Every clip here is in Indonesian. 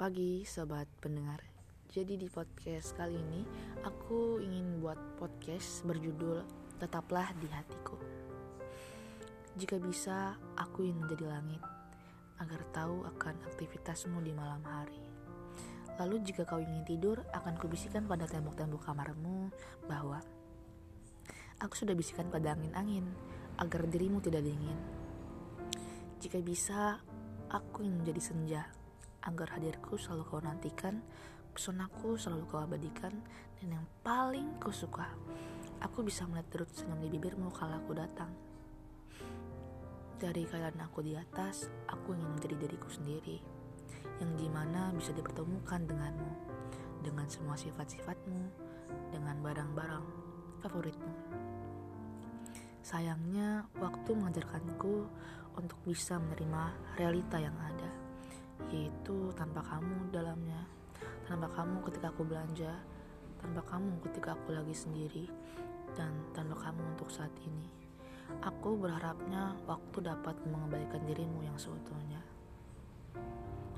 pagi sobat pendengar. Jadi di podcast kali ini aku ingin buat podcast berjudul Tetaplah di Hatiku. Jika bisa, aku ingin menjadi langit agar tahu akan aktivitasmu di malam hari. Lalu jika kau ingin tidur, akan kubisikan pada tembok-tembok kamarmu bahwa aku sudah bisikan pada angin-angin agar dirimu tidak dingin. Jika bisa, aku ingin menjadi senja agar hadirku selalu kau nantikan, pesonaku selalu kau abadikan, dan yang paling kau suka, aku bisa melihat terus senyum di bibirmu kala aku datang. Dari kalian aku di atas, aku ingin menjadi diriku sendiri, yang di mana bisa dipertemukan denganmu, dengan semua sifat-sifatmu, dengan barang-barang favoritmu. Sayangnya, waktu mengajarkanku untuk bisa menerima realita yang ada yaitu tanpa kamu dalamnya. Tanpa kamu ketika aku belanja. Tanpa kamu ketika aku lagi sendiri. Dan tanpa kamu untuk saat ini. Aku berharapnya waktu dapat mengembalikan dirimu yang seutuhnya.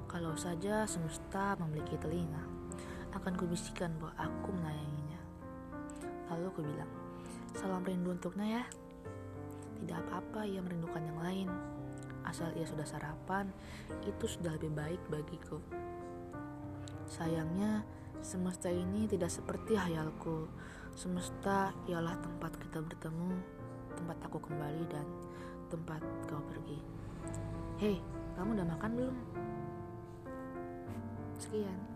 Kalau saja semesta memiliki telinga akan kubisikan bahwa aku menayanginya lalu aku bilang salam rindu untuknya ya. Tidak apa-apa ia merindukan yang lain asal ia sudah sarapan, itu sudah lebih baik bagiku. Sayangnya, semesta ini tidak seperti hayalku. Semesta ialah tempat kita bertemu, tempat aku kembali, dan tempat kau pergi. Hei, kamu udah makan belum? Sekian.